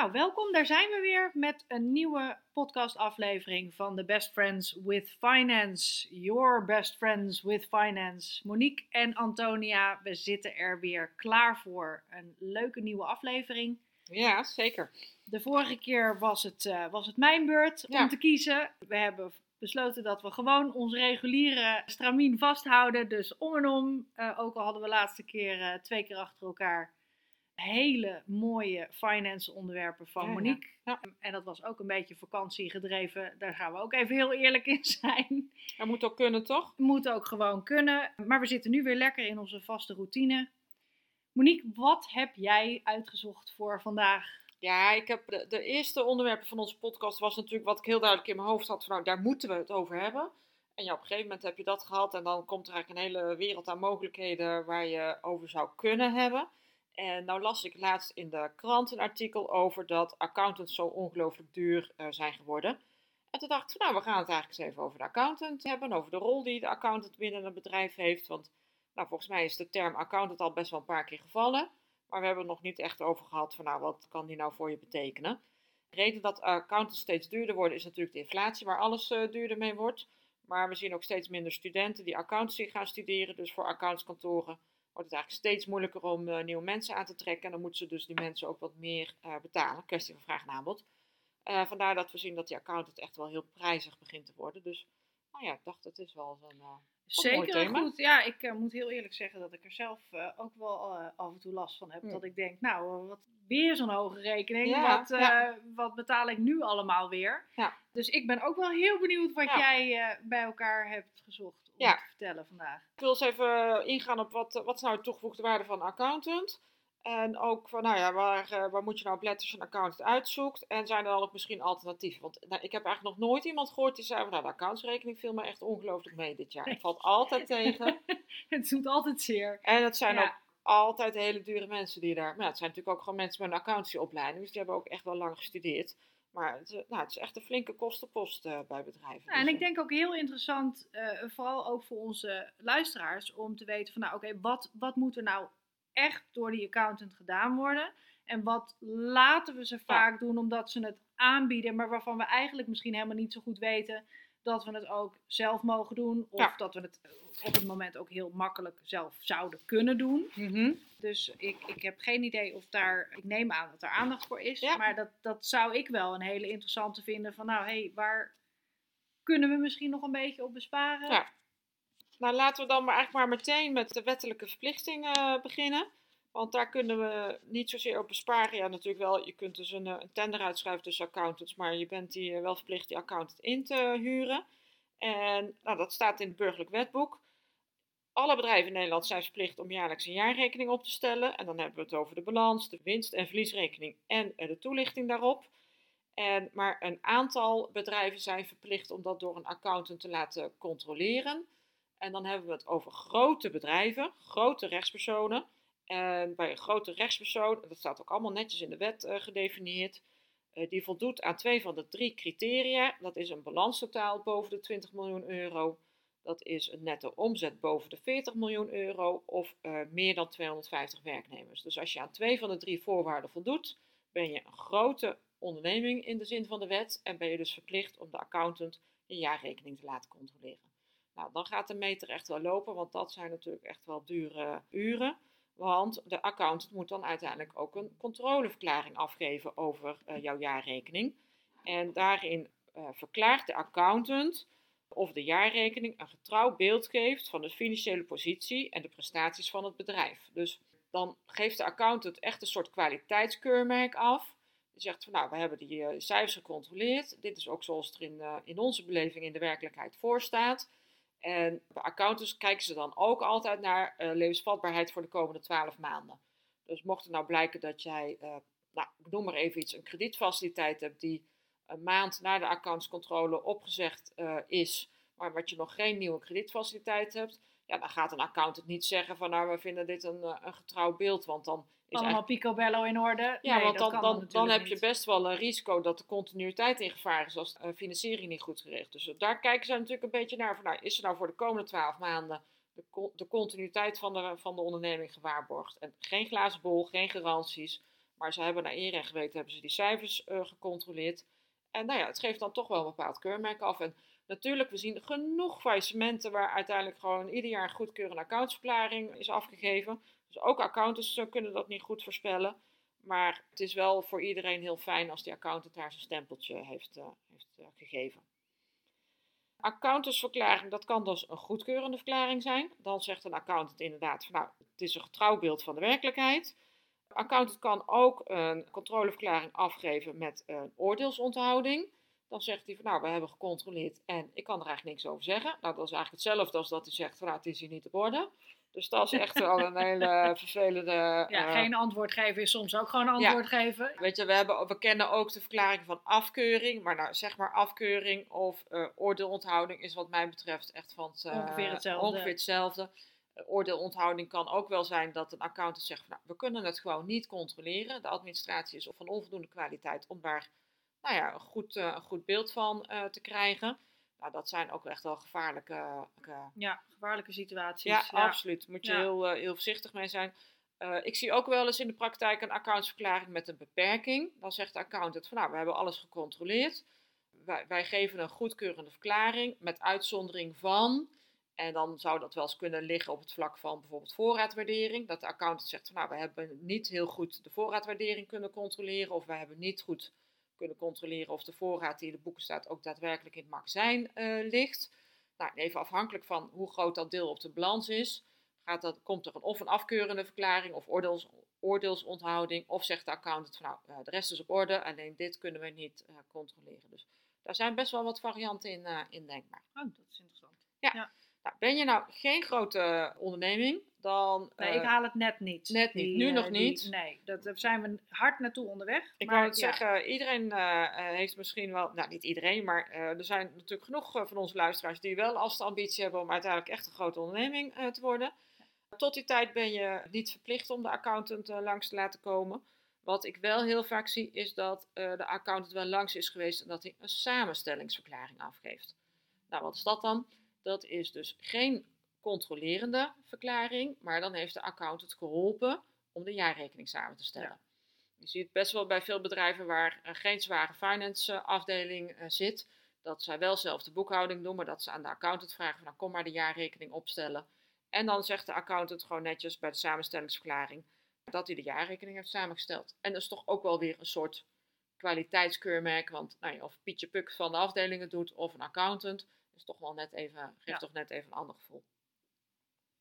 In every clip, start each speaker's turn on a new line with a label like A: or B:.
A: Nou, welkom. Daar zijn we weer met een nieuwe podcastaflevering van de Best Friends with Finance. Your Best Friends with Finance. Monique en Antonia, we zitten er weer klaar voor. Een leuke nieuwe aflevering.
B: Ja, zeker.
A: De vorige keer was het, eh, was het mijn beurt
B: Ja.
A: om te kiezen. We hebben besloten dat we gewoon ons reguliere stramien vasthouden. Dus om en om, eh, ook al hadden we laatste keer eh, twee keer achter elkaar hele mooie finance onderwerpen van
B: Ja.
A: Monique.
B: Ja.
A: En dat was ook een beetje vakantie gedreven. Daar gaan we ook even heel eerlijk in zijn.
B: Dat moet ook kunnen, toch?
A: Moet ook gewoon kunnen. Maar we zitten nu weer lekker in onze vaste routine. Monique, wat heb jij uitgezocht voor vandaag?
B: Ja, ik heb de, de eerste onderwerpen van onze podcast was natuurlijk wat ik heel duidelijk in mijn hoofd had van nou, daar moeten we het over hebben. En ja, op een gegeven moment heb je dat gehad en dan komt er eigenlijk een hele wereld aan mogelijkheden waar je over zou kunnen hebben. En nou las ik laatst in de krant een artikel over dat accountants zo ongelooflijk duur eh, zijn geworden. En toen dacht ik, nou, we gaan het eigenlijk eens even over de accountant hebben, over de rol die de accountant binnen een bedrijf heeft. Want nou, volgens mij is de term accountant al best wel een paar keer gevallen. Maar we hebben het nog niet echt over gehad van nou, wat kan die nou voor je betekenen. De reden dat accountants steeds duurder worden is natuurlijk de inflatie, waar alles eh, duurder mee wordt. Maar we zien ook steeds minder studenten die accountancy gaan studeren. Dus voor accountskantoren wordt het eigenlijk steeds moeilijker om eh, nieuwe mensen aan te trekken. En dan moeten ze dus die mensen ook wat meer eh, betalen. Kwestie van vraag en aanbod. Eh, vandaar dat we zien dat die accountant echt wel heel prijzig begint te worden. Dus nou ja, ik dacht het is wel zo'n...
A: Zeker goed. Ja, ik moet heel eerlijk zeggen dat ik er zelf ook wel af en toe last van heb.
B: Hmm.
A: Dat ik denk, nou, wat, weer zo'n hoge rekening.
B: Ja,
A: wat,
B: ja.
A: wat betaal ik nu allemaal weer?
B: Ja.
A: Dus ik ben ook wel heel benieuwd wat jij bij elkaar hebt gezocht
B: Ja.
A: te vertellen vandaag.
B: Ik wil eens even ingaan op wat, wat is nou de toegevoegde waarde van een accountant. En ook van, nou ja, waar, eh, waar moet je nou op letten als je een accountant uitzoekt? En zijn er dan ook misschien alternatieven? Want nou, ik heb eigenlijk nog nooit iemand gehoord die zei, van, nou, de accountsrekening viel me echt ongelooflijk mee dit jaar. Het valt altijd tegen.
A: Het doet altijd zeer.
B: En het zijn
A: Ja.
B: ook altijd hele dure mensen die daar... Maar ja, het zijn natuurlijk ook gewoon mensen met een accountancyopleiding. Dus die hebben ook echt wel lang gestudeerd. Maar het, is- nou, het is echt een flinke kostenpost eh, bij bedrijven.
A: Nou, en
B: Dus,
A: ik denk ook heel interessant, eh, vooral ook voor onze luisteraars, om te weten van nou oké, wat, wat moet er nou echt door die accountant gedaan worden? En wat laten we ze vaak doen omdat ze het aanbieden, maar waarvan we eigenlijk misschien helemaal niet zo goed weten dat we het ook zelf mogen doen. Of
B: Ja.
A: dat we het op het moment ook heel makkelijk zelf zouden kunnen doen.
B: Mhm.
A: Dus ik, ik heb geen idee of daar, ik neem aan dat er aandacht voor is.
B: Ja.
A: Maar dat, dat zou ik wel een hele interessante vinden. Van nou, hé, hey, waar kunnen we misschien nog een beetje op besparen?
B: Ja. Nou, laten we dan maar eigenlijk maar meteen met de wettelijke verplichtingen eh, beginnen. Want daar kunnen we niet zozeer op besparen. Ja, natuurlijk wel. Je kunt dus een, eh, een tender uitschrijven tussen accountants. Maar je bent die, eh, wel verplicht die accountant in te huren. En nou, dat staat in het burgerlijk wetboek. Alle bedrijven in Nederland zijn verplicht om jaarlijks een jaarrekening op te stellen. En dan hebben we het over de balans, de winst- en verliesrekening en eh, de toelichting daarop. En, maar een aantal bedrijven zijn verplicht om dat door een accountant te laten controleren. En dan hebben we het over grote bedrijven, grote rechtspersonen. En bij een grote rechtspersoon, dat staat ook allemaal netjes in de wet eh, gedefinieerd, eh, die voldoet aan twee van de drie criteria. Dat is een balanstotaal boven de 20 miljoen euro. Dat is een netto omzet boven de 40 miljoen euro of eh, meer dan 250 werknemers. Dus als je aan twee van de drie voorwaarden voldoet, ben je een grote onderneming in de zin van de wet en ben je dus verplicht om de accountant je jaarrekening te laten controleren. Nou, dan gaat de meter echt wel lopen, want dat zijn natuurlijk echt wel dure uren. Want de accountant moet dan uiteindelijk ook een controleverklaring afgeven over eh, jouw jaarrekening. En daarin eh, verklaart de accountant of de jaarrekening een getrouw beeld geeft van de financiële positie en de prestaties van het bedrijf. Dus dan geeft de accountant echt een soort kwaliteitskeurmerk af. Die zegt van nou, we hebben die eh, cijfers gecontroleerd. Dit is ook zoals het er in, in onze beleving in de werkelijkheid voor staat. En bij accountants kijken ze dan ook altijd naar uh, levensvatbaarheid voor de komende 12 maanden. Dus mocht het nou blijken dat jij, uh, nou, ik noem maar even iets, een kredietfaciliteit hebt die een maand na de accountscontrole opgezegd uh, is, maar wat je nog geen nieuwe kredietfaciliteit hebt, ja, dan gaat een accountant niet zeggen van nou, we vinden dit een, een getrouw beeld, want dan
A: is Allemaal picobello in orde.
B: Ja,
A: nee,
B: want dan,
A: dan,
B: dan, dan heb je best wel een risico dat de continuïteit in gevaar is als de financiering niet goed geregeld is. Dus daar kijken ze natuurlijk een beetje naar van nou, is er nou voor de komende twaalf maanden de, de continuïteit van de, van de onderneming gewaarborgd. En geen glazen bol, geen garanties. Maar ze hebben naar eer en geweten hebben ze die cijfers uh, gecontroleerd. En nou ja, het geeft dan toch wel een bepaald keurmerk af. En natuurlijk, we zien genoeg faillissementen waar uiteindelijk gewoon ieder jaar een goedkeurende accountsverklaring is afgegeven. Dus ook accountants kunnen dat niet goed voorspellen. Maar het is wel voor iedereen heel fijn als die accountant daar zijn stempeltje heeft, uh, heeft uh, gegeven. Accountantsverklaring, dat kan dus een goedkeurende verklaring zijn. Dan zegt een accountant inderdaad nou, het is een getrouw beeld van de werkelijkheid. Accountant kan ook een controleverklaring afgeven met een oordeelsonthouding. Dan zegt hij van nou, we hebben gecontroleerd en ik kan er eigenlijk niks over zeggen. Nou, dat is eigenlijk hetzelfde als dat hij zegt van nou, het is hier niet op orde. Dus dat is echt wel een hele vervelende.
A: Ja, uh, geen antwoord geven is soms ook gewoon antwoord
B: ja.
A: geven.
B: Weet je, we, hebben, we kennen ook de verklaring van afkeuring. Maar nou, zeg maar afkeuring of uh, oordeelonthouding is wat mij betreft echt van het, uh,
A: ongeveer hetzelfde.
B: Ongeveer hetzelfde. oordeelonthouding kan ook wel zijn dat een accountant zegt: van, nou, we kunnen het gewoon niet controleren. De administratie is van onvoldoende kwaliteit om daar nou ja, een, goed, een goed beeld van te krijgen. Nou, dat zijn ook echt wel gevaarlijke... Uh,
A: ja, gevaarlijke situaties.
B: Ja, ja. absoluut. Moet je ja. heel, heel voorzichtig mee zijn. Uh, ik zie ook wel eens in de praktijk een accountsverklaring met een beperking. Dan zegt de accountant van nou, we hebben alles gecontroleerd. Wij, wij geven een goedkeurende verklaring met uitzondering van... En dan zou dat wel eens kunnen liggen op het vlak van bijvoorbeeld voorraadwaardering. Dat de accountant zegt van nou, we hebben niet heel goed de voorraadwaardering kunnen controleren. Of we hebben niet goed kunnen controleren of de voorraad die in de boeken staat ook daadwerkelijk in het magazijn uh, ligt. Nou, even afhankelijk van hoe groot dat deel op de balans is, gaat dat, komt er een, of een afkeurende verklaring of oordeels, oordeelsonthouding. Of zegt de accountant van nou, uh, de rest is op orde, alleen dit kunnen we niet uh, controleren. Dus daar zijn best wel wat varianten in, in denkbaar.
A: Oh, dat is interessant.
B: Ja. ja. Nou, ben je nou geen grote onderneming, dan...
A: Nee, ik haal het net niet.
B: Net niet, die, nu nog
A: die,
B: niet.
A: Nee, dat, daar zijn we hard naartoe onderweg.
B: Ik
A: maar,
B: wou het
A: ja.
B: zeggen, iedereen uh, heeft misschien wel... Nou, niet iedereen, maar er zijn natuurlijk genoeg van onze luisteraars... die wel als de ambitie hebben om uiteindelijk echt een grote onderneming te worden. Tot die tijd ben je niet verplicht om de accountant langs te laten komen. Wat ik wel heel vaak zie, is dat de accountant wel langs is geweest... en dat hij een samenstellingsverklaring afgeeft. Nou, wat is dat dan? Dat is dus geen controlerende verklaring, maar dan heeft de accountant geholpen om de jaarrekening samen te stellen. Ja. Je ziet best wel bij veel bedrijven waar geen zware finance afdeling uh, zit, dat zij wel zelf de boekhouding doen, maar dat ze aan de accountant vragen van nou, kom maar de jaarrekening opstellen. En dan zegt de accountant gewoon netjes bij de samenstellingsverklaring dat hij de jaarrekening heeft samengesteld. En dat is toch ook wel weer een soort kwaliteitskeurmerk, want nou ja, of Pietje Puk van de afdelingen doet of een accountant, is toch wel net even, geeft ja. toch net even een ander gevoel.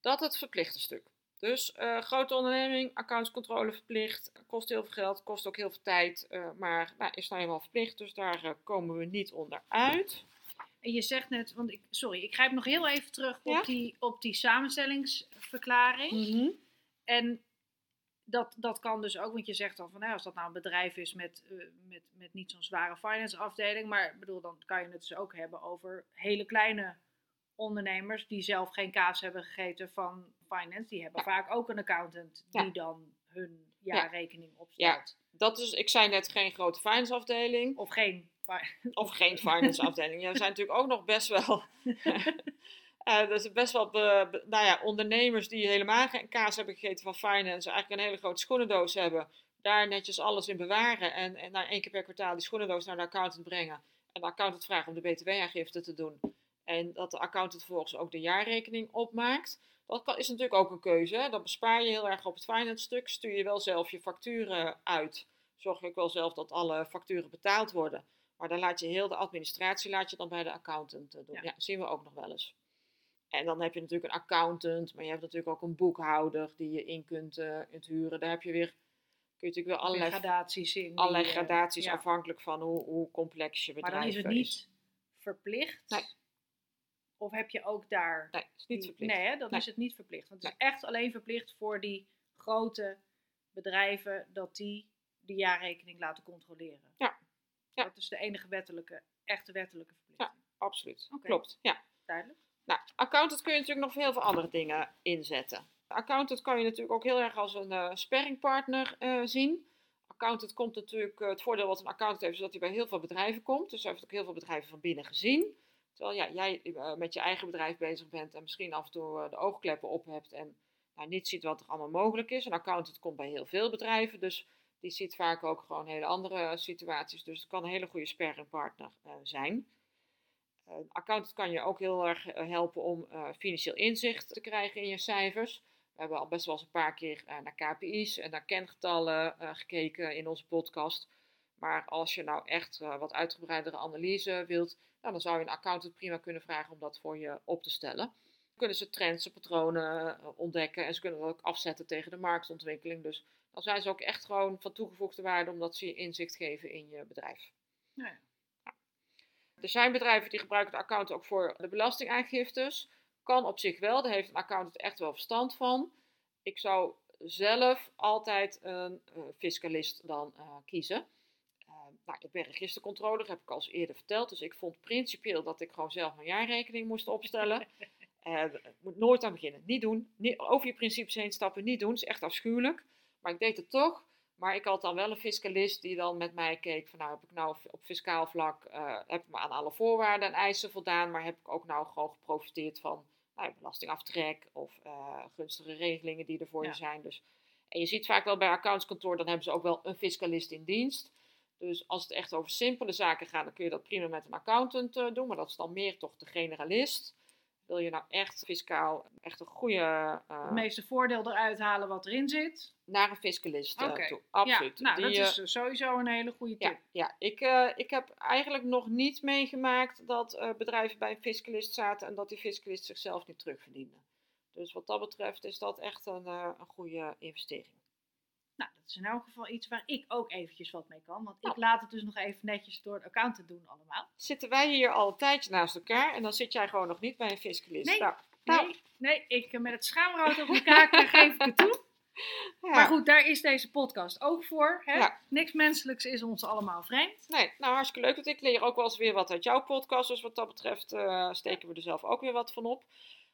B: Dat het verplichte stuk. Dus uh, grote onderneming, accountscontrole verplicht, kost heel veel geld, kost ook heel veel tijd, uh, maar nou, is nou eenmaal verplicht, dus daar uh, komen we niet onderuit.
A: En je zegt net, want ik, sorry, ik grijp nog heel even terug ja? op, die, op die samenstellingsverklaring.
B: Mm -hmm.
A: En dat, dat kan dus ook, want je zegt dan van, nou, als dat nou een bedrijf is met, met, met niet zo'n zware finance afdeling, maar bedoel, dan kan je het dus ook hebben over hele kleine ondernemers die zelf geen kaas hebben gegeten van finance, die hebben ja. vaak ook een accountant die ja. dan hun jaarrekening opstelt.
B: Ja, dat is, ik zei net geen grote finance afdeling.
A: Of geen.
B: Of geen finance afdeling. Ja, er zijn natuurlijk ook nog best wel. uh, dus best wel be, be, nou ja, ondernemers die helemaal geen kaas hebben gegeten van finance, eigenlijk een hele grote schoenendoos hebben, daar netjes alles in bewaren en, en na één keer per kwartaal die schoenendoos naar de accountant brengen. En de accountant vragen om de btw-aangifte te doen. En dat de accountant vervolgens ook de jaarrekening opmaakt. Dat kan, is natuurlijk ook een keuze. Hè? Dan bespaar je heel erg op het finance stuk. Stuur je wel zelf je facturen uit. Zorg je ook wel zelf dat alle facturen betaald worden. Maar dan laat je heel de administratie laat je dan bij de accountant doen. Ja. ja, zien we ook nog wel eens. En dan heb je natuurlijk een accountant, maar je hebt natuurlijk ook een boekhouder die je in kunt, uh, kunt huren. Daar heb je weer, kun je natuurlijk wel allerlei
A: gradaties in.
B: Allerlei die, gradaties ja. afhankelijk van hoe, hoe complex je bedrijf is.
A: Maar dan is het niet
B: is.
A: verplicht.
B: Nee
A: Of heb je ook daar...
B: Nee, is niet
A: die-
B: verplicht.
A: Nee, hè, dat
B: Nee.
A: is het niet verplicht. Want het is echt alleen verplicht voor die grote bedrijven dat die de jaarrekening laten controleren.
B: Ja. Ja.
A: Dat is de enige wettelijke, echte wettelijke verplichting.
B: Absoluut.
A: Oké.
B: Klopt. Ja.
A: Duidelijk?
B: Nou, accountant kun je natuurlijk nog voor heel veel andere dingen inzetten. Accountant kan je natuurlijk ook heel erg als een eh sparringpartner eh, zien. Accountant komt natuurlijk, eh, het voordeel wat een accountant heeft, is dat hij bij heel veel bedrijven komt. Dus hij heeft ook heel veel bedrijven van binnen gezien. Terwijl ja, jij eh, met je eigen bedrijf bezig bent en misschien af en toe eh, de oogkleppen op hebt en nou, niet ziet wat er allemaal mogelijk is. Een accountant komt bij heel veel bedrijven, dus die ziet vaak ook gewoon hele andere situaties. Dus het kan een hele goede sparringpartner eh, zijn. Een accountant kan je ook heel erg eh, helpen om eh, financieel inzicht te krijgen in je cijfers. We hebben al best wel eens een paar keer eh, naar KPI's en naar kengetallen eh, gekeken in onze podcast. Maar als je nou echt eh, wat uitgebreidere analyse wilt, nou, dan zou je een accountant prima kunnen vragen om dat voor je op te stellen. Dan kunnen ze trends en patronen eh, ontdekken en ze kunnen dat ook afzetten tegen de marktontwikkeling. Dus dan zijn ze ook echt gewoon van toegevoegde waarde omdat ze je inzicht geven in je bedrijf.
A: Nou ja.
B: Er zijn bedrijven die gebruiken de accountant ook voor de belastingaangiftes. Kan op zich wel, daar heeft een accountant echt wel verstand van. Ik zou zelf altijd een eh, fiscalist dan kiezen. Eh, nou, ik ben registercontroller, heb ik al eens eerder verteld. Dus ik vond principieel dat ik gewoon zelf mijn jaarrekening moest opstellen. Het moet nooit aan beginnen. Niet doen. Niet, over je principes heen stappen, niet doen. Dat is echt afschuwelijk. Maar ik deed het toch. Maar ik had dan wel een fiscalist die dan met mij keek van nou heb ik nou op fiscaal vlak eh, heb ik me aan alle voorwaarden en eisen voldaan, maar heb ik ook nou gewoon geprofiteerd van nou, belastingaftrek of gunstige regelingen die er voor
A: Ja.
B: je zijn. Dus, en je ziet vaak wel bij accountskantoor, dan hebben ze ook wel een fiscalist in dienst. Dus als het echt over simpele zaken gaat, dan kun je dat prima met een accountant eh, doen, maar dat is dan meer toch de generalist. Wil je nou echt fiscaal echt een goede eh,
A: Het meeste voordeel eruit halen wat erin zit.
B: naar een fiscalist eh, toe. Absoluut.
A: Ja, nou,
B: Die,
A: dat is dus sowieso een hele goede tip.
B: ja, ja. Ik, ik heb eigenlijk nog niet meegemaakt dat bedrijven bij een fiscalist zaten en dat die fiscalist zichzelf niet terugverdiende. Dus wat dat betreft is dat echt een, een goede investering.
A: Nou, dat is in elk geval iets waar ik ook eventjes wat mee kan. Want ik
B: Nou.
A: laat het dus nog even netjes door de accountant doen allemaal.
B: Zitten wij hier al een tijdje naast elkaar en dan zit jij gewoon nog niet bij een fiscalist.
A: Nee.
B: Nou, nou,
A: Nee, nee, ik eh, met het schaamrood op kaken geef ik het toe.
B: ja.
A: Maar goed, daar is deze podcast ook voor. Hè?
B: Ja.
A: Niks menselijks is ons allemaal vreemd.
B: Nee, nou hartstikke leuk. Want ik leer ook wel eens weer wat uit jouw podcast. Dus wat dat betreft eh, steken we er zelf ook weer wat van op.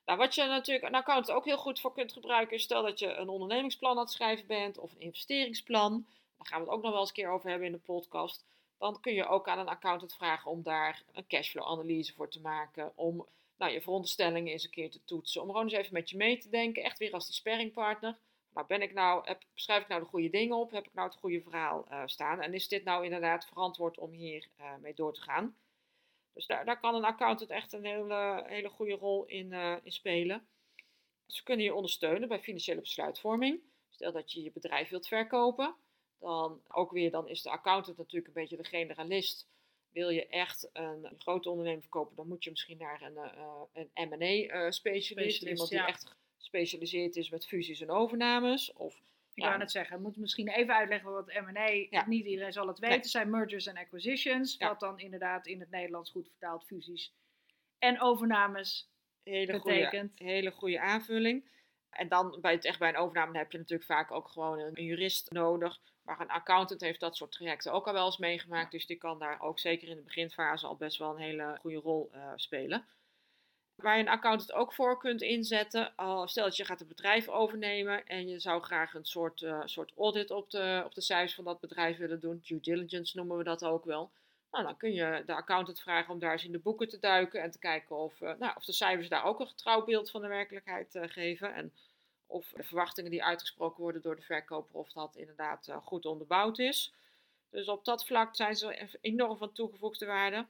B: Nou, wat je natuurlijk een account ook heel goed voor kunt gebruiken, is stel dat je een ondernemingsplan aan het schrijven bent of een investeringsplan. Daar gaan we het ook nog wel eens een keer over hebben in de podcast. Dan kun je ook aan een accountant vragen om daar een cashflow-analyse voor te maken. Om nou, je veronderstellingen eens een keer te toetsen. Om gewoon eens even met je mee te denken. Echt weer als die sparringpartner. Nou, ben ik nou, heb, schrijf ik nou de goede dingen op? Heb ik nou het goede verhaal eh, staan? En is dit nou inderdaad verantwoord om hier eh, mee door te gaan? Dus daar, daar kan een accountant echt een hele, hele goede rol in, eh, in spelen. Ze kunnen je ondersteunen bij financiële besluitvorming. Stel dat je je bedrijf wilt verkopen, dan ook weer dan is de accountant natuurlijk een beetje de generalist. Wil je echt een grote onderneming verkopen, dan moet je misschien naar een, eh, een M&A-specialist.
A: Specialist,
B: iemand die
A: ja.
B: echt gespecialiseerd is met fusies en overnames. Of,
A: Ik
B: Ja.
A: wou net zeggen, we moeten misschien even uitleggen wat M&A,
B: Ja.
A: niet iedereen zal het weten,
B: Nee.
A: zijn mergers en acquisitions.
B: Ja.
A: Wat dan inderdaad in het Nederlands goed vertaald fusies en overnames
B: hele goede,
A: betekent.
B: hele goede aanvulling. En dan bij het echt bij een overname heb je natuurlijk vaak ook gewoon een, een jurist nodig. Maar een accountant heeft dat soort trajecten ook al wel eens meegemaakt. Dus die kan daar ook zeker in de beginfase al best wel een hele goede rol eh, spelen. Waar je een accountant ook voor kunt inzetten. al stel dat je gaat een bedrijf overnemen en je zou graag een soort, eh, soort audit op de, op de cijfers van dat bedrijf willen doen. Due diligence noemen we dat ook wel. Nou, dan kun je de accountant vragen om daar eens in de boeken te duiken en te kijken of, eh, nou, of de cijfers daar ook een getrouw beeld van de werkelijkheid eh, geven. En of de verwachtingen die uitgesproken worden door de verkoper, of dat inderdaad goed onderbouwd is. Dus op dat vlak zijn ze enorm van toegevoegde waarde.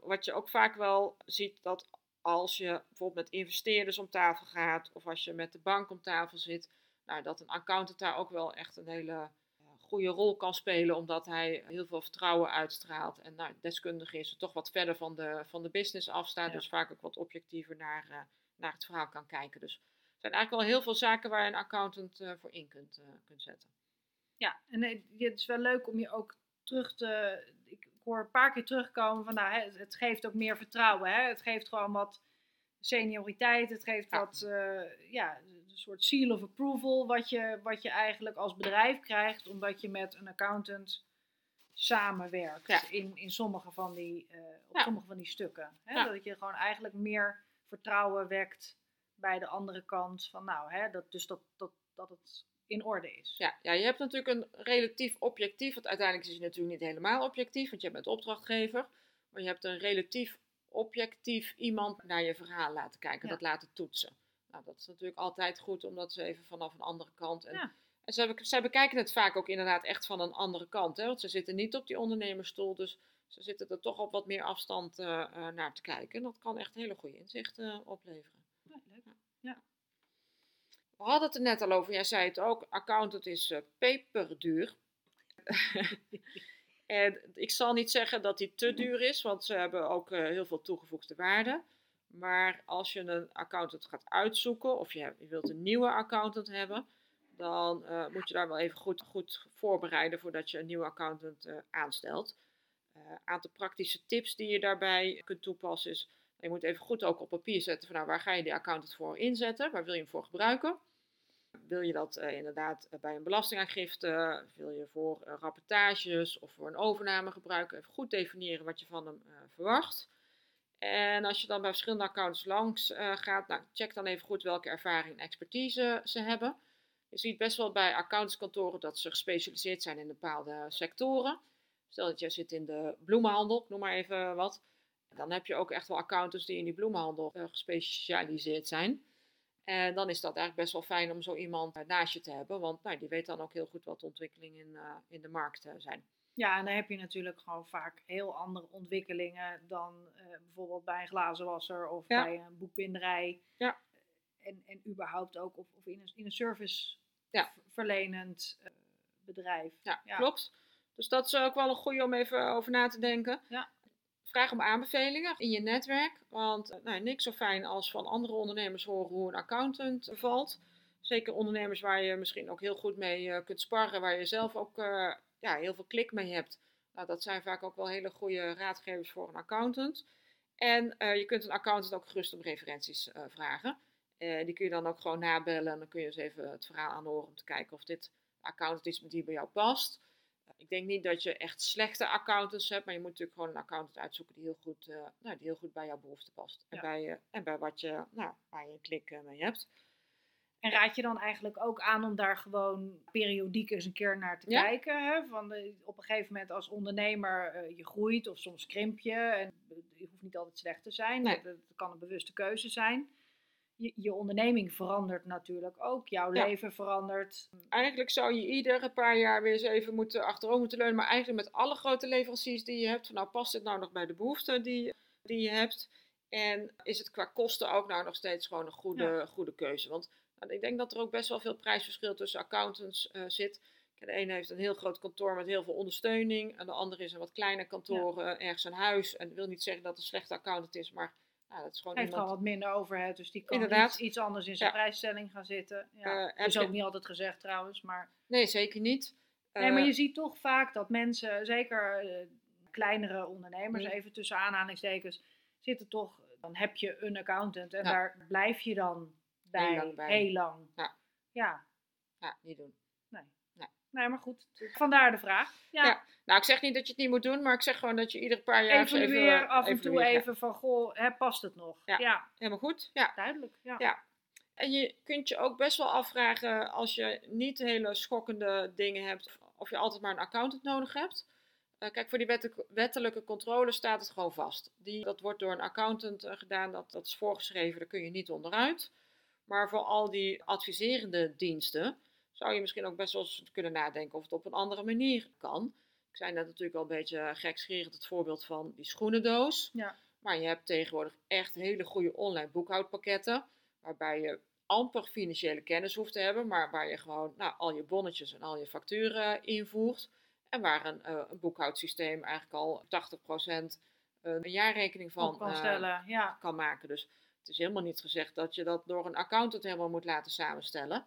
B: Wat je ook vaak wel ziet, dat als je bijvoorbeeld met investeerders om tafel gaat, of als je met de bank om tafel zit, nou, dat een accountant daar ook wel echt een hele eh, goede rol kan spelen, omdat hij heel veel vertrouwen uitstraalt en nou, deskundig is, toch wat verder van de, van de business afstaat,
A: Ja.
B: dus vaak ook wat objectiever naar, eh, naar het verhaal kan kijken. Dus er zijn eigenlijk wel heel veel zaken waar je een accountant eh, voor in kunt, kunt zetten.
A: Ja, en het is wel leuk om je ook terug te. Ik hoor een paar keer terugkomen van, nou, het geeft ook meer vertrouwen. Hè? Het geeft gewoon wat senioriteit, het geeft
B: Ja.
A: wat, eh, ja, een soort seal of approval wat je, wat je eigenlijk als bedrijf krijgt, omdat je met een accountant samenwerkt
B: Ja.
A: in, in sommige van die, eh, op
B: Ja.
A: sommige van die stukken. Hè? Dat je gewoon eigenlijk meer vertrouwen wekt bij de andere kant van nou, hè, dat, dus dat, dat, dat het in orde is.
B: Ja, ja, je hebt natuurlijk een relatief objectief, want uiteindelijk is het natuurlijk niet helemaal objectief, want je bent opdrachtgever. Maar je hebt een relatief objectief iemand naar je verhaal laten kijken,
A: Ja.
B: dat laten toetsen. Nou, dat is natuurlijk altijd goed, omdat ze even vanaf een andere kant. En,
A: Ja.
B: en zij, zij bekijken het vaak ook inderdaad echt van een andere kant, hè, want ze zitten niet op die ondernemersstoel, dus ze zitten er toch op wat meer afstand eh, eh, naar te kijken. En dat kan echt hele goede inzichten eh, opleveren. We hadden het er net al over, jij zei het ook, accountant is eh, peperduur. en ik zal niet zeggen dat die te duur is, want ze hebben ook eh, heel veel toegevoegde waarde. Maar als je een accountant gaat uitzoeken, of je, wilt een nieuwe accountant hebben, dan eh, moet je daar wel even goed, goed voorbereiden voordat je een nieuwe accountant aanstelt. Een aantal praktische tips die je daarbij kunt toepassen is, je moet even goed ook op papier zetten van nou, waar ga je die accountant voor inzetten, waar wil je hem voor gebruiken. Wil je dat eh, inderdaad eh, bij een belastingaangifte, wil je voor eh, rapportages of voor een overname gebruiken, even goed definiëren wat je van hem verwacht. En als je dan bij verschillende accountants langs gaat, nou, check dan even goed welke ervaring en expertise ze hebben. Je ziet best wel bij accountantskantoren dat ze gespecialiseerd zijn in bepaalde sectoren. Stel dat je zit in de bloemenhandel, noem maar even wat. Dan heb je ook echt wel accountants die in die bloemenhandel gespecialiseerd zijn. En dan is dat eigenlijk best wel fijn om zo iemand eh, naast je te hebben. Want nou, die weet dan ook heel goed wat de ontwikkelingen in, eh, in de markt eh, zijn.
A: Ja, en dan heb je natuurlijk gewoon vaak heel andere ontwikkelingen dan bijvoorbeeld bij een glazenwasser of
B: Ja.
A: bij een boekbinderij.
B: Ja.
A: En, en überhaupt ook of, of in een, in een service
B: Ja.
A: verlenend bedrijf.
B: Ja,
A: Ja.
B: klopt. Dus dat is ook wel een goede om even over na te denken.
A: Ja.
B: Vraag om aanbevelingen in je netwerk. Want eh, nou, niks zo fijn als van andere ondernemers horen hoe een accountant valt. Zeker ondernemers waar je misschien ook heel goed mee eh, kunt sparren, waar je zelf ook eh, ja, heel veel klik mee hebt. Nou, dat zijn vaak ook wel hele goede raadgevers voor een accountant. En je kunt een accountant ook gerust om referenties vragen. Die kun je dan ook gewoon nabellen en dan kun je eens even het verhaal aanhoren om te kijken of dit accountant is die bij jou past. Ik denk niet dat je echt slechte accountants hebt, maar je moet natuurlijk gewoon een accountant uitzoeken die heel goed, eh, nou, die heel goed bij jouw behoefte past. En,
A: Ja.
B: bij, je, en bij wat je, nou, waar je klik eh, mee hebt.
A: En raad je dan eigenlijk ook aan om daar gewoon periodiek eens een keer naar te
B: Ja.
A: kijken? Hè? Van de, op een gegeven moment als ondernemer, eh, je groeit of soms krimp je. En je hoeft niet altijd slecht te zijn.
B: Nee.
A: Dat, dat kan een bewuste keuze zijn. Je, je onderneming verandert natuurlijk ook. Jouw
B: Ja.
A: leven verandert.
B: Eigenlijk zou je iedere paar jaar weer eens even moeten achterover moeten leunen. Maar eigenlijk met alle grote leveranciers die je hebt. Van nou, past dit nou nog bij de behoeften die, die je hebt? En is het qua kosten ook nou nog steeds gewoon een goede, goede keuze? Want nou, ik denk dat er ook best wel veel prijsverschil tussen accountants eh, zit. De ene heeft een heel groot kantoor met heel veel ondersteuning. En de andere is een wat kleiner kantoor eh, ergens aan huis. En dat wil niet zeggen dat het een slechte accountant is. Maar nou, dat is gewoon
A: heeft
B: iemand...
A: gewoon wat minder overhead. Dus die kan iets, iets anders in zijn
B: Ja.
A: prijsstelling gaan zitten. Ja.
B: Eh,
A: is
B: je-
A: ook niet altijd gezegd trouwens. Maar
B: Nee, zeker niet.
A: Nee, maar
B: Eh,
A: je ziet toch vaak dat mensen, zeker eh, kleinere ondernemers,
B: Mhm.
A: even tussen aanhalingstekens, zitten toch, dan heb je een accountant en
B: Ja.
A: daar blijf je dan bij,
B: Heel lang bij.
A: heel lang.
B: Ja.
A: Ja,
B: Ja, niet doen.
A: Nee, maar goed. Vandaar de vraag. Ja,
B: Ja, Nou, ik zeg niet dat je het niet moet doen, maar ik zeg gewoon dat je iedere paar jaar even,
A: af en toe even van, goh, hè, past het nog?
B: Ja.
A: ja
B: helemaal goed. Ja.
A: duidelijk. Ja.
B: Ja. En je kunt je ook best wel afvragen als je niet hele schokkende dingen hebt, of je altijd maar een accountant nodig hebt. Eh, kijk, voor die wette- wettelijke controle staat het gewoon vast. Die, dat wordt door een accountant eh, gedaan, dat, dat is voorgeschreven, daar kun je niet onderuit. Maar voor al die adviserende diensten zou je misschien ook best wel eens kunnen nadenken of het op een andere manier kan. Ik zei net natuurlijk al een beetje gekscherend het voorbeeld van die schoenendoos.
A: Ja.
B: Maar je hebt tegenwoordig echt hele goede online boekhoudpakketten. Waarbij je amper financiële kennis hoeft te hebben. Maar waar je gewoon nou, al je bonnetjes en al je facturen invoert. En waar een, eh, een boekhoudsysteem eigenlijk al 80% een jaarrekening van
A: kan
B: eh,
A: stellen. Ja.
B: kan maken. Dus het is helemaal niet gezegd dat je dat door een accountant helemaal moet laten samenstellen.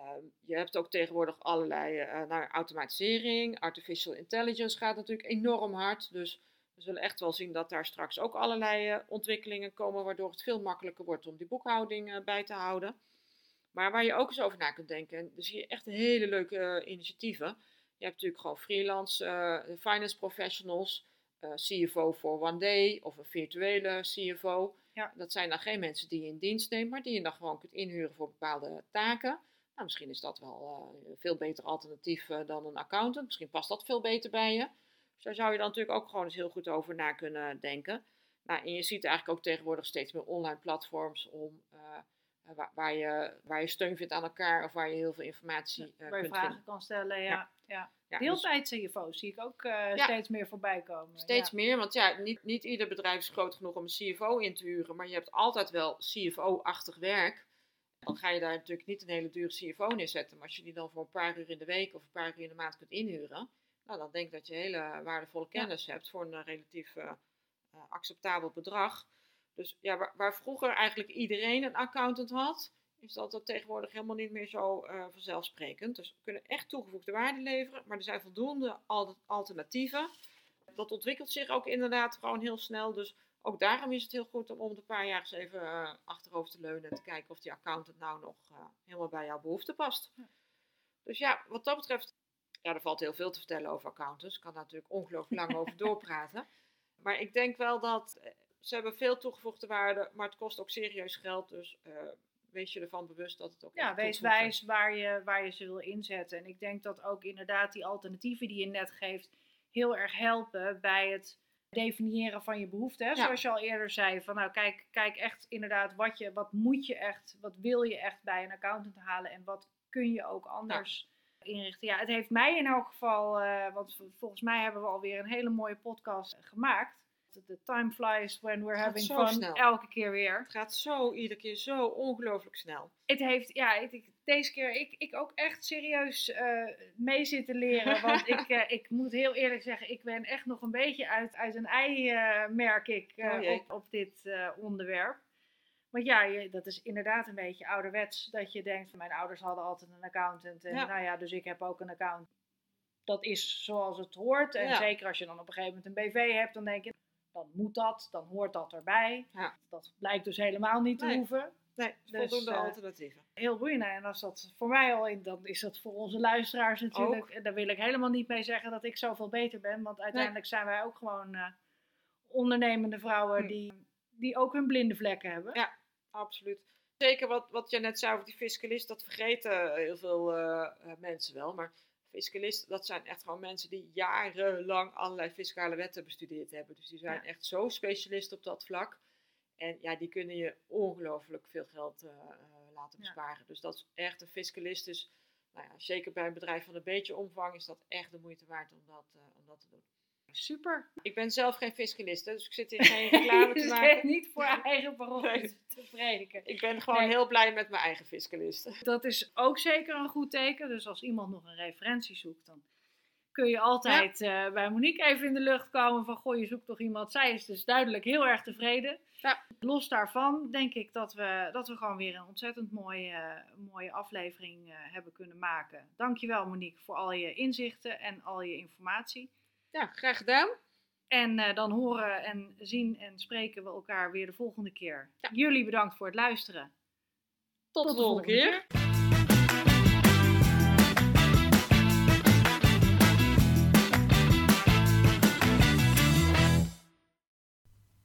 B: Ehm, je hebt ook tegenwoordig allerlei eh nou, automatisering. Artificial intelligence gaat natuurlijk enorm hard. Dus We zullen echt wel zien dat daar straks ook allerlei eh, ontwikkelingen komen, waardoor het veel makkelijker wordt om die boekhouding eh, bij te houden. Maar waar je ook eens over na kunt denken, en dan zie je echt hele leuke eh, initiatieven. Je hebt natuurlijk gewoon freelance eh, finance professionals, eh, CFO voor one day of een virtuele CFO.
A: Ja.
B: Dat zijn dan geen mensen die je in dienst neemt, maar die je dan gewoon kunt inhuren voor bepaalde taken. Nou, misschien is dat wel eh, een veel beter alternatief eh, dan een accountant. Misschien past dat veel beter bij je. Dus daar zou je dan natuurlijk ook gewoon eens heel goed over na kunnen denken. Nou, en je ziet eigenlijk ook tegenwoordig steeds meer online platforms om, eh, waar, waar, je, waar je steun vindt aan elkaar of waar je heel veel informatie eh,
A: waar je
B: kunt
A: vragen
B: vinden.
A: kan stellen, ja.
B: Ja.
A: ja.
B: Ja, dus
A: Deeltijd-CFO's zie ik ook
B: Ja.
A: steeds meer voorbij komen.
B: steeds meer, want ja, niet, niet ieder bedrijf is groot genoeg om een CFO in te huren, maar je hebt altijd wel CFO-achtig werk. Dan ga je daar natuurlijk niet een hele dure CFO neerzetten, maar als je die dan voor een paar uur in de week of een paar uur in de maand kunt inhuren, nou, dan denk ik dat je hele waardevolle
A: Ja.
B: kennis hebt voor een eh, relatief eh, eh, acceptabel bedrag. Dus ja, waar, waar vroeger eigenlijk iedereen een accountant had, is dat dat tegenwoordig helemaal niet meer zo eh, vanzelfsprekend. Dus we kunnen echt toegevoegde waarde leveren, maar er zijn voldoende al- alternatieven. Dat ontwikkelt zich ook inderdaad gewoon heel snel. Dus ook daarom is het heel goed om om de paar jaar eens even eh, achterover te leunen en te kijken of die accountant nou nog eh, helemaal bij jouw behoefte past.
A: Ja.
B: Dus ja, wat dat betreft, ja, er valt heel veel te vertellen over accountants. Ik kan daar natuurlijk ongelooflijk lang over doorpraten. Maar ik denk wel dat eh, ze hebben veel toegevoegde waarde, maar het kost ook serieus geld. Dus eh, wees je ervan bewust dat het ook
A: Ja, wees wijs waar je, waar je ze wil inzetten. En ik denk dat ook inderdaad die alternatieven die je net geeft heel erg helpen bij het definiëren van je behoeften.
B: Ja.
A: Zoals je al eerder zei, van nou kijk, kijk echt inderdaad wat, je, wat moet je echt, wat wil je echt bij een accountant halen en wat kun je ook anders inrichten. Ja, het heeft mij in elk geval, eh, want volgens mij hebben we alweer een hele mooie podcast gemaakt. The time flies when we're having
B: zo
A: fun,
B: snel.
A: elke keer weer.
B: Het gaat zo iedere keer zo ongelooflijk snel.
A: Het heeft, ja, ik- deze keer ik, ik ook echt serieus eh, mee zitten leren. Want ik, eh, ik moet heel eerlijk zeggen, ik ben echt nog een beetje uit, uit een ei, eh, merk ik,
B: Oh
A: op, op dit onderwerp. Want ja, je, dat is inderdaad een beetje ouderwets. Dat je denkt, van mijn ouders hadden altijd een accountant. En
B: Ja.
A: nou ja, dus ik heb ook een account. Dat is zoals het hoort. En
B: Ja.
A: zeker als je dan op een gegeven moment een BV hebt, dan denk je, dan moet dat, dan hoort dat erbij.
B: Ja.
A: Dat blijkt dus helemaal niet te
B: Nee.
A: hoeven
B: Nee,
A: Dus,
B: voldoende
A: eh,
B: alternatieven.
A: heel boeiend. En als dat voor mij al in, dan is dat voor onze luisteraars natuurlijk. En daar wil ik helemaal niet mee zeggen dat ik zoveel beter ben. Want uiteindelijk zijn wij ook gewoon eh, ondernemende vrouwen
B: Hm.
A: die, die ook hun blinde vlekken hebben.
B: Ja. Absoluut. Zeker wat, wat je net zei over die fiscalist, dat vergeten heel veel eh, mensen wel. Maar fiscalisten, dat zijn echt gewoon mensen die jarenlang allerlei fiscale wetten bestudeerd hebben. Dus die zijn
A: Ja.
B: echt zo specialist op dat vlak. En ja, die kunnen je ongelooflijk veel geld eh, eh, laten
A: Ja.
B: besparen. Dus dat is echt een fiscalist. Dus nou ja, zeker bij een bedrijf van een beetje omvang is dat echt de moeite waard om dat, eh, om dat te doen.
A: Super.
B: Ik ben zelf geen fiscalist, dus ik zit hier geen reclame te maken.
A: niet voor eigen parochie te prediken.
B: Ik ben gewoon
A: Nee.
B: heel blij met mijn eigen fiscalist.
A: Dat is ook zeker een goed teken. Dus als iemand nog een referentie zoekt, dan kun je altijd eh, bij Monique even in de lucht komen van goh, je zoekt toch iemand. Zij is dus duidelijk heel erg tevreden.
B: Ja.
A: Los daarvan denk ik dat we, dat we gewoon weer een ontzettend mooie, mooie aflevering eh, hebben kunnen maken. Dankjewel Monique voor al je inzichten en al je informatie.
B: Ja, graag gedaan.
A: En eh, dan horen en zien en spreken we elkaar weer de volgende keer.
B: Ja.
A: Jullie bedankt voor het luisteren.
B: Tot, de volgende keer.